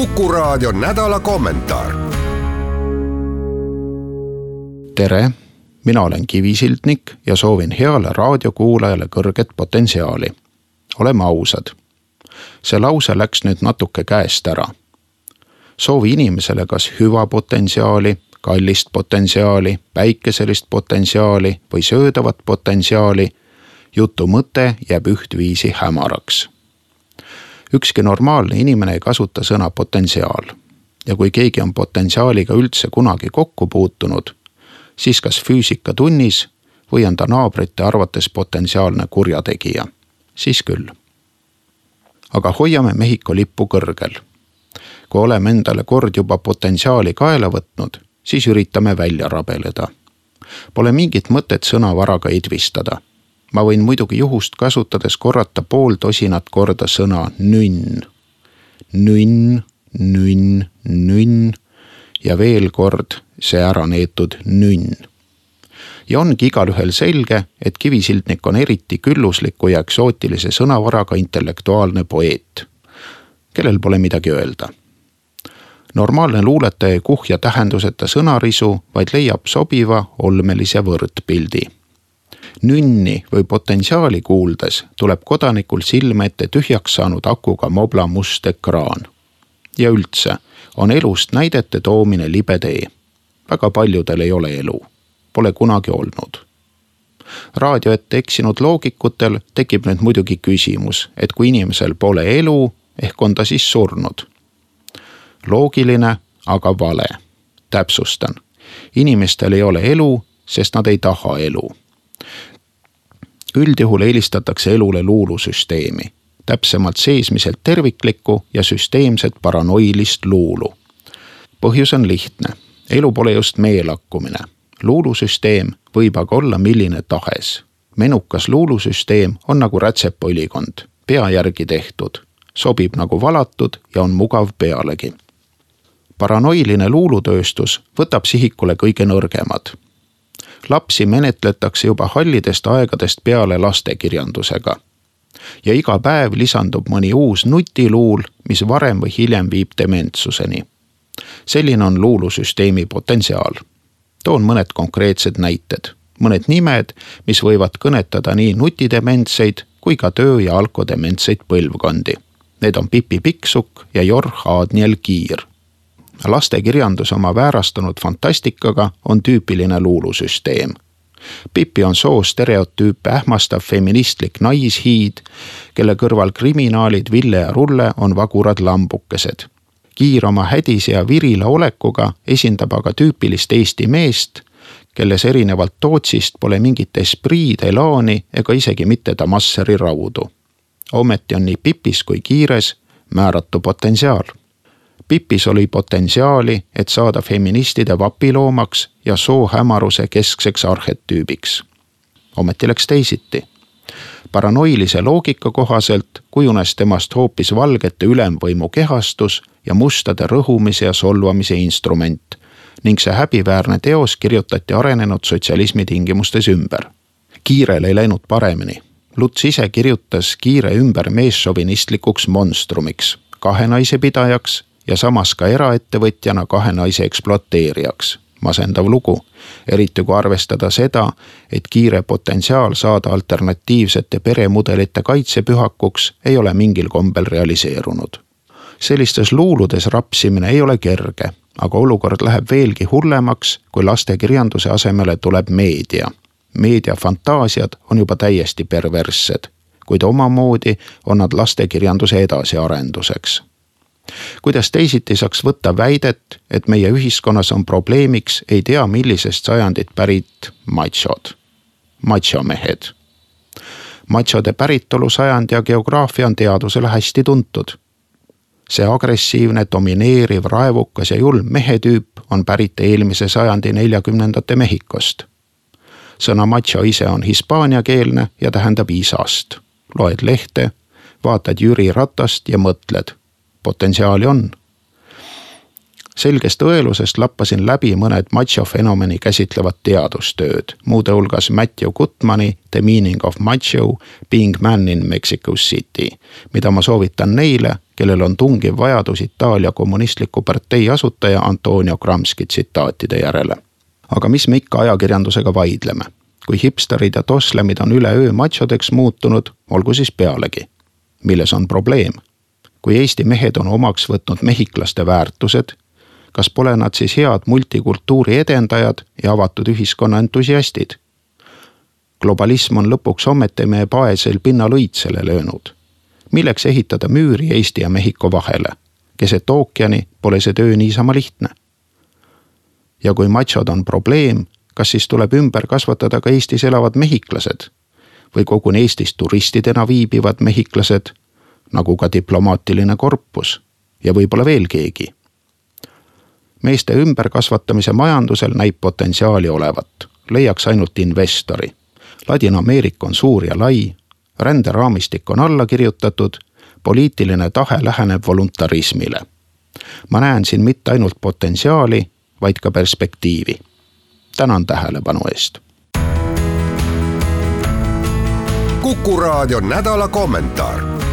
Kuku raadio nädala kommentaar. tere, mina olen Kivisildnik ja soovin heale raadiokuulajale kõrget potentsiaali. oleme ausad. see lause läks nüüd natuke käest ära. soovi inimesele kas hüva potentsiaali, kallist potentsiaali, päikeselist potentsiaali või söödavat potentsiaali. jutu mõte jääb ühtviisi hämaraks ükski normaalne inimene ei kasuta sõna potentsiaal. ja kui keegi on potentsiaaliga üldse kunagi kokku puutunud, siis kas füüsikatunnis või on ta naabrite arvates potentsiaalne kurjategija, siis küll. aga hoiame Mehhiko lippu kõrgel. kui oleme endale kord juba potentsiaali kaela võtnud, siis üritame välja rabeleda. Pole mingit mõtet sõnavaraga idvistada ma võin muidugi juhust kasutades korrata pool tosinat korda sõna nünn. nünn, nünn, nünn ja veel kord see ära neetud nünn. ja ongi igalühel selge, et kivisildnik on eriti küllusliku ja eksootilise sõnavaraga intellektuaalne poeet, kellel pole midagi öelda normaalne luuletaja ei kuhja tähenduseta sõnarisu, vaid leiab sobiva olmelise võrdpildi nünni või potentsiaali kuuldes tuleb kodanikul silme ette tühjaks saanud akuga mobla must ekraan. ja üldse on elust näidete toomine libe tee. väga paljudel ei ole elu, pole kunagi olnud. raadio ette eksinud loogikutel tekib nüüd muidugi küsimus, et kui inimesel pole elu, ehk on ta siis surnud. loogiline, aga vale. täpsustan, inimestel ei ole elu, sest nad ei taha elu üldjuhul eelistatakse elule luulusüsteemi, täpsemalt seesmiselt terviklikku ja süsteemset paranoilist luulu. põhjus on lihtne, elu pole just meelakkumine. luulusüsteem võib aga olla milline tahes. menukas luulusüsteem on nagu rätsepaülikond, pea järgi tehtud, sobib nagu valatud ja on mugav pealegi paranoiline luulutööstus võtab sihikule kõige nõrgemad lapsi menetletakse juba hallidest aegadest peale lastekirjandusega. ja iga päev lisandub mõni uus nutiluul, mis varem või hiljem viib dementsuseni. selline on luulusüsteemi potentsiaal. toon mõned konkreetsed näited, mõned nimed, mis võivad kõnetada nii nutidementseid kui ka töö- ja alkodementseid põlvkondi. Need on Pipi Pikksukk ja Jorh Aadniel Kiir lastekirjandus oma väärastunud fantastikaga on tüüpiline luulusüsteem. Pipi on soostereotüüpe ähmastav feministlik naishiid, kelle kõrval kriminaalid Ville ja Rulle on vagurad lambukesed. Kiir oma hädise ja virila olekuga esindab aga tüüpilist Eesti meest, kelles erinevalt Tootsist pole mingit espriid, elaani ega isegi mitte Damasseri raudu. ometi on nii Pipis kui Kiires määratu potentsiaal Pipis oli potentsiaali, et saada feministide vapiloomaks ja soohämaruse keskseks arhetüübiks. ometi läks teisiti. paranoilise loogika kohaselt kujunes temast hoopis valgete ülemvõimu kehastus ja mustade rõhumise ja solvamise instrument ning see häbiväärne teos kirjutati arenenud sotsialismi tingimustes ümber. kiirel ei läinud paremini. Luts ise kirjutas kiire ümber meesšovinistlikuks monstrumiks, kahe naise pidajaks ja samas ka eraettevõtjana kahe naise ekspluateerijaks. masendav lugu, eriti kui arvestada seda, et kiire potentsiaal saada alternatiivsete peremudelite kaitsepühakuks ei ole mingil kombel realiseerunud. sellistes luuludes rapsimine ei ole kerge, aga olukord läheb veelgi hullemaks, kui lastekirjanduse asemele tuleb meedia. meedia fantaasiad on juba täiesti perverssed kuid omamoodi on nad lastekirjanduse edasiarenduseks kuidas teisiti saaks võtta väidet, et meie ühiskonnas on probleemiks ei tea millisest sajandit pärit machod, machomehed. Machode päritolu sajand ja geograafia on teadusele hästi tuntud. see agressiivne, domineeriv, raevukas ja julm mehetüüp on pärit eelmise sajandi neljakümnendate Mehhikost. sõna macho ise on hispaaniakeelne ja tähendab isast. loed lehte, vaatad Jüri Ratast ja mõtled, potentsiaali on selgest õelusest lappasin läbi mõned macho fenomeni käsitlevad teadustööd, muude hulgas Matthew Gutmani The meaning of macho, being man in Mexico City, mida ma soovitan neile, kellel on tungiv vajadus Itaalia kommunistliku partei asutaja Antonio Gramsci tsitaatide järele. aga mis me ikka ajakirjandusega vaidleme, kui hipsterid ja toslemid on üleöö machodeks muutunud, olgu siis pealegi. milles on probleem? Kui Eesti mehed on omaks võtnud mehhiklaste väärtused kas pole nad siis head multikultuuri edendajad ja avatud ühiskonna entusiastid? globalism on lõpuks ometi meie paesel pinnal õitsele löönud. milleks ehitada müüri Eesti ja Mehhiko vahele? keset ookeani pole see töö niisama lihtne. ja kui machod on probleem, kas siis tuleb ümber kasvatada ka Eestis elavad mehhiklased või koguni Eestis turistidena viibivad mehhiklased, nagu ka diplomaatiline korpus ja võib-olla veel keegi meeste ümberkasvatamise majandusel näib potentsiaali olevat, leiaks ainult investori. Ladina-Ameerika on suur ja lai, ränderaamistik on alla kirjutatud, poliitiline tahe läheneb voluntarismile. ma näen siin mitte ainult potentsiaali, vaid ka perspektiivi. tänan tähelepanu eest. kuku raadio nädala kommentaar